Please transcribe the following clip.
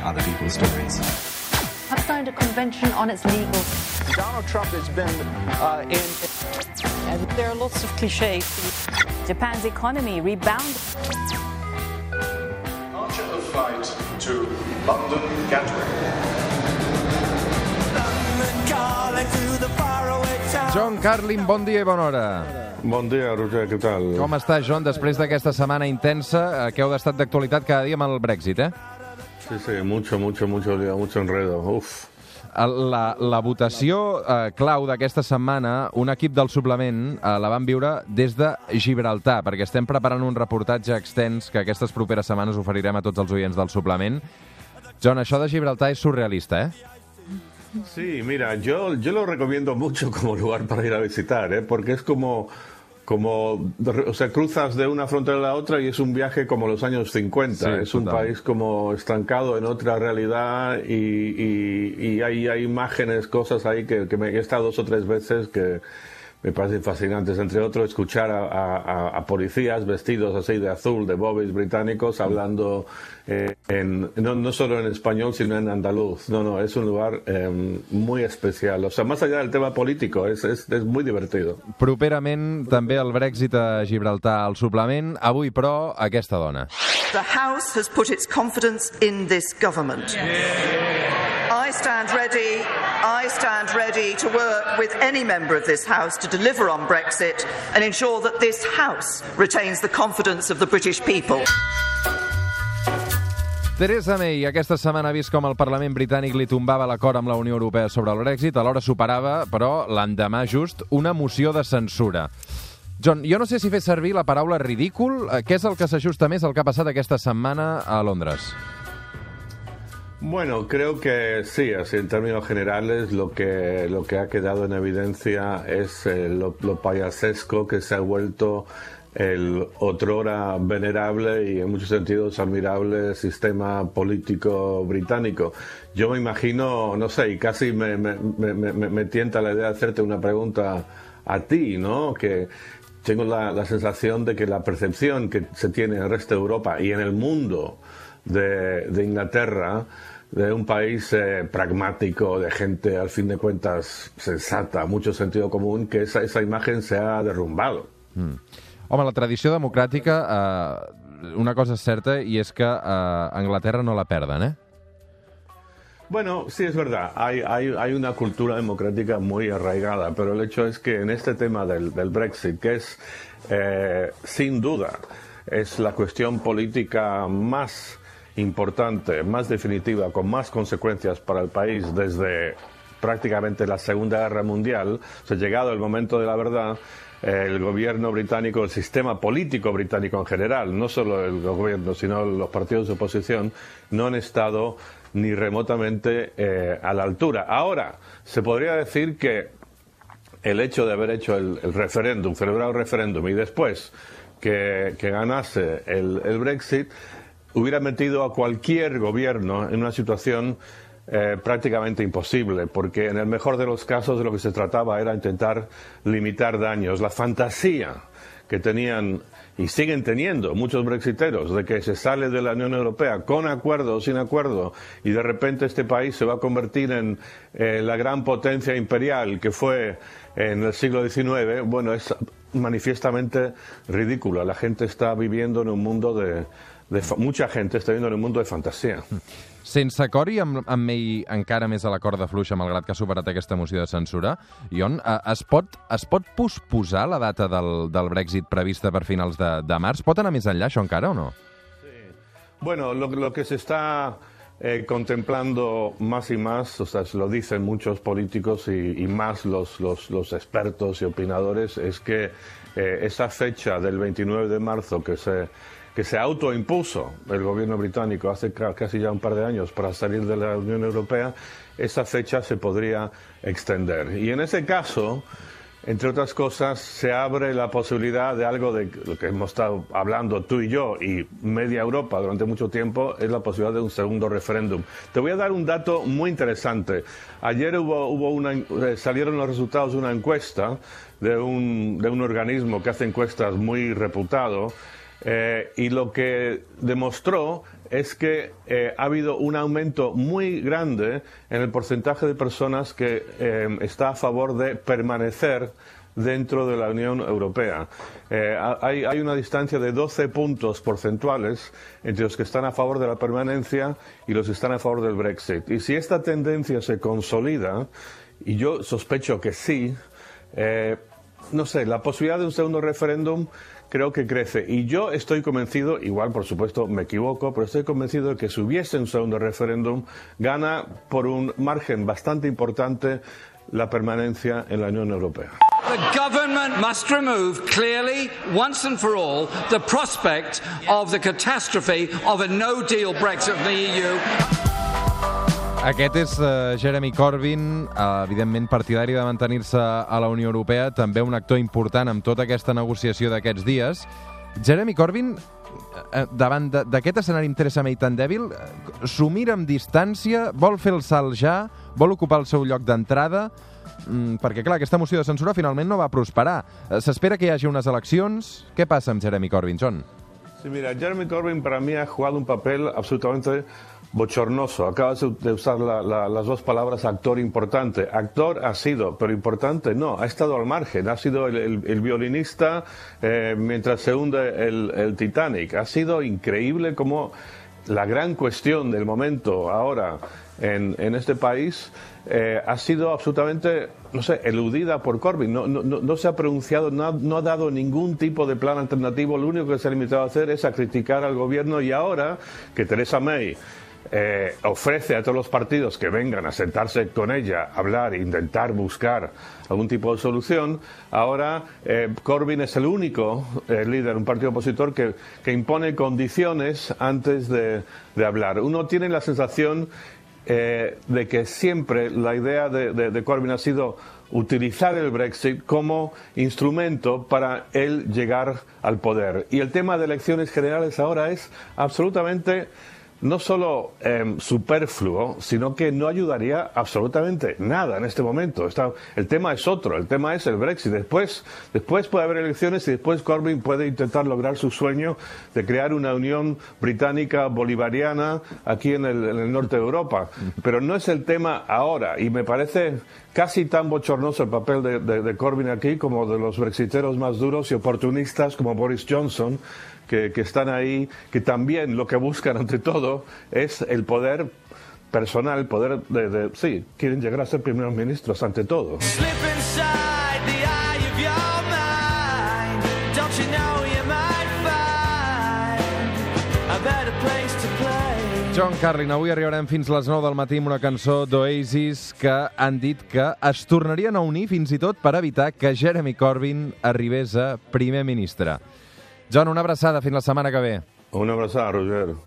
telling other people's stories. have signed a convention on its legal. Donald Trump has been uh, in. And there are lots of cliches. Japan's economy rebounded. Archer of flight to London Gatwick. John Carlin, bon dia i bona hora. Bon dia, Roger, què tal? Com està, John, després d'aquesta setmana intensa eh, que heu d'estat d'actualitat cada dia amb el Brexit, eh? Sí, sí, mucho, mucho, mucho lío, mucho enredo. Uf. La, la votació eh, clau d'aquesta setmana, un equip del suplement eh, la van viure des de Gibraltar, perquè estem preparant un reportatge extens que aquestes properes setmanes oferirem a tots els oients del suplement. John, això de Gibraltar és surrealista, eh? Sí, mira, yo, yo lo recomiendo mucho como lugar para ir a visitar, ¿eh? porque es como, como, o sea, cruzas de una frontera a la otra y es un viaje como los años 50. Sí, es un total. país como estancado en otra realidad y, y, y hay, hay imágenes, cosas ahí que, que me he estado dos o tres veces que me parecen fascinantes. Entre otros, escuchar a, policías vestidos así de azul, de bobbies británicos, hablando eh, en, no, no solo en español, sino en andaluz. No, no, es un lugar eh, muy especial. O sea, más allá del tema político, es muy divertido. Properament també el Brexit a Gibraltar al suplement. Avui, però, aquesta dona. The House has put its confidence in this government. I stand ready. I stand ready to work with any member of this House to deliver on Brexit and ensure that this House retains the confidence of the British people. Theresa May aquesta setmana ha vist com el Parlament britànic li tombava l'acord amb la Unió Europea sobre el Brexit, alhora superava, però l'endemà just, una moció de censura. John, jo no sé si fer servir la paraula ridícul, eh, què és el que s'ajusta més al que ha passat aquesta setmana a Londres? Bueno, creo que sí, así en términos generales lo que, lo que ha quedado en evidencia es eh, lo, lo payasesco que se ha vuelto el otrora venerable y en muchos sentidos admirable sistema político británico. Yo me imagino, no sé, y casi me, me- me- me- tienta la idea de hacerte una pregunta a ti, ¿no? Que tengo la, la sensación de que la percepción que se tiene en el resto de Europa y en el mundo de, de Inglaterra, de un país eh, pragmático, de gente al fin de cuentas sensata, mucho sentido común, que esa, esa imagen se ha derrumbado. Home, la tradició democràtica, eh, una cosa és certa, i és que eh, Anglaterra no la perden, eh? Bueno, sí es verdad, hay, hay, una cultura democrática muy arraigada, pero el hecho es que en este tema del, del Brexit, que es eh, sin duda es la cuestión política más importante, más definitiva, con más consecuencias para el país desde prácticamente la Segunda Guerra Mundial, o sea, llegado el momento de la verdad, el gobierno británico, el sistema político británico en general, no solo el gobierno, sino los partidos de oposición, no han estado ni remotamente eh, a la altura. Ahora, se podría decir que el hecho de haber hecho el, referéndum, celebrado el referéndum y después que, que ganase el, el Brexit, hubiera metido a cualquier gobierno en una situación eh, prácticamente imposible, porque en el mejor de los casos de lo que se trataba era intentar limitar daños. La fantasía que tenían y siguen teniendo muchos brexiteros de que se sale de la Unión Europea con acuerdo o sin acuerdo y de repente este país se va a convertir en eh, la gran potencia imperial que fue en el siglo XIX, bueno, es manifiestamente ridículo. La gente está viviendo en un mundo de, de mucha gente está viviendo en un mundo de fantasía. Sense acord i amb, amb May encara més a la corda fluixa, malgrat que ha superat aquesta moció de censura, Ion, eh, es pot, es pot posposar la data del, del Brexit prevista per finals de, de març? Pot anar més enllà, això encara, o no? Bueno, lo, lo que se está eh, contemplando más y más, o sea, se lo dicen muchos políticos y, y más los, los, los expertos y opinadores, es que eh, esa fecha del 29 de marzo que se, que se autoimpuso el gobierno británico hace ca- casi ya un par de años para salir de la Unión Europea, esa fecha se podría extender. Y en ese caso, entre otras cosas, se abre la posibilidad de algo de lo que hemos estado hablando tú y yo y media Europa durante mucho tiempo, es la posibilidad de un segundo referéndum. Te voy a dar un dato muy interesante. Ayer hubo, eh, salieron los resultados de una encuesta de un, de un organismo que hace encuestas muy reputado Eh, y lo que demostró es que eh, ha habido un aumento muy grande en el porcentaje de personas que eh, está a favor de permanecer dentro de la Unión Europea. Eh, hay, hay, una distancia de 12 puntos porcentuales entre los que están a favor de la permanencia y los que están a favor del Brexit. Y si esta tendencia se consolida, y yo sospecho que sí, eh, no sé, la posibilidad de un segundo referéndum creo que crece. Y yo estoy convencido, igual por supuesto me equivoco, pero estoy convencido de que si hubiese un segundo referéndum, gana por un margen bastante importante la permanencia en la Unión Europea. The government must remove clearly, once and for all, the prospect of the catastrophe of a no deal Brexit from the EU. Aquest és uh, Jeremy Corbyn, uh, evidentment partidari de mantenir-se a la Unió Europea, també un actor important amb tota aquesta negociació d'aquests dies. Jeremy Corbyn, uh, davant d'aquest escenari Theresa May tan dèbil, s'ho mira amb distància, vol fer el salt ja, vol ocupar el seu lloc d'entrada, mm, perquè, clar, aquesta moció de censura finalment no va prosperar. S'espera que hi hagi unes eleccions. Què passa amb Jeremy Corbyn, John? Sí, mira, Jeremy Corbyn para mí ha jugado un papel absolutamente bochornoso. Acabas de usar la, la, las dos palabras actor importante. Actor ha sido, pero importante no. Ha estado al margen. Ha sido el, violinista eh, mientras se hunde el, Titanic. Ha sido increíble como la gran cuestión del momento ahora en, este país eh, ha sido absolutamente, no sé, eludida por Corbyn. No, no, no se ha pronunciado, no ha, no ha, dado ningún tipo de plan alternativo. Lo único que se ha limitado a hacer es a criticar al gobierno y ahora que Theresa May eh, ofrece a todos los partidos que vengan a sentarse con ella, hablar, intentar buscar algún tipo de solución. Ahora eh, Corbyn es el único eh, líder, un partido opositor que, que impone condiciones antes de, hablar. Uno tiene la sensación eh, de que siempre la idea de, de, de Corbyn ha sido utilizar el Brexit como instrumento para él llegar al poder. Y el tema de elecciones generales ahora es absolutamente no solo eh, superfluo, sino que no ayudaría absolutamente nada en este momento. Está, el tema es otro, el tema es el Brexit. Después, después puede haber elecciones y después Corbyn puede intentar lograr su sueño de crear una unión británica bolivariana aquí en el, en el norte de Europa. Pero no es el tema ahora y me parece casi tan bochornoso el papel de, de, de Corbyn aquí como de los brexiteros más duros y oportunistas como Boris Johnson, que, que, están ahí, que también lo que buscan ante todo es el poder personal, poder de, de sí, quieren llegar a ser primeros ministros ante todo. John Carlin, avui arribarem fins les 9 del matí amb una cançó d'Oasis que han dit que es tornarien a unir fins i tot per evitar que Jeremy Corbyn arribés a primer ministre. John, una abraçada. Fins la setmana que ve. Una abraçada, Roger.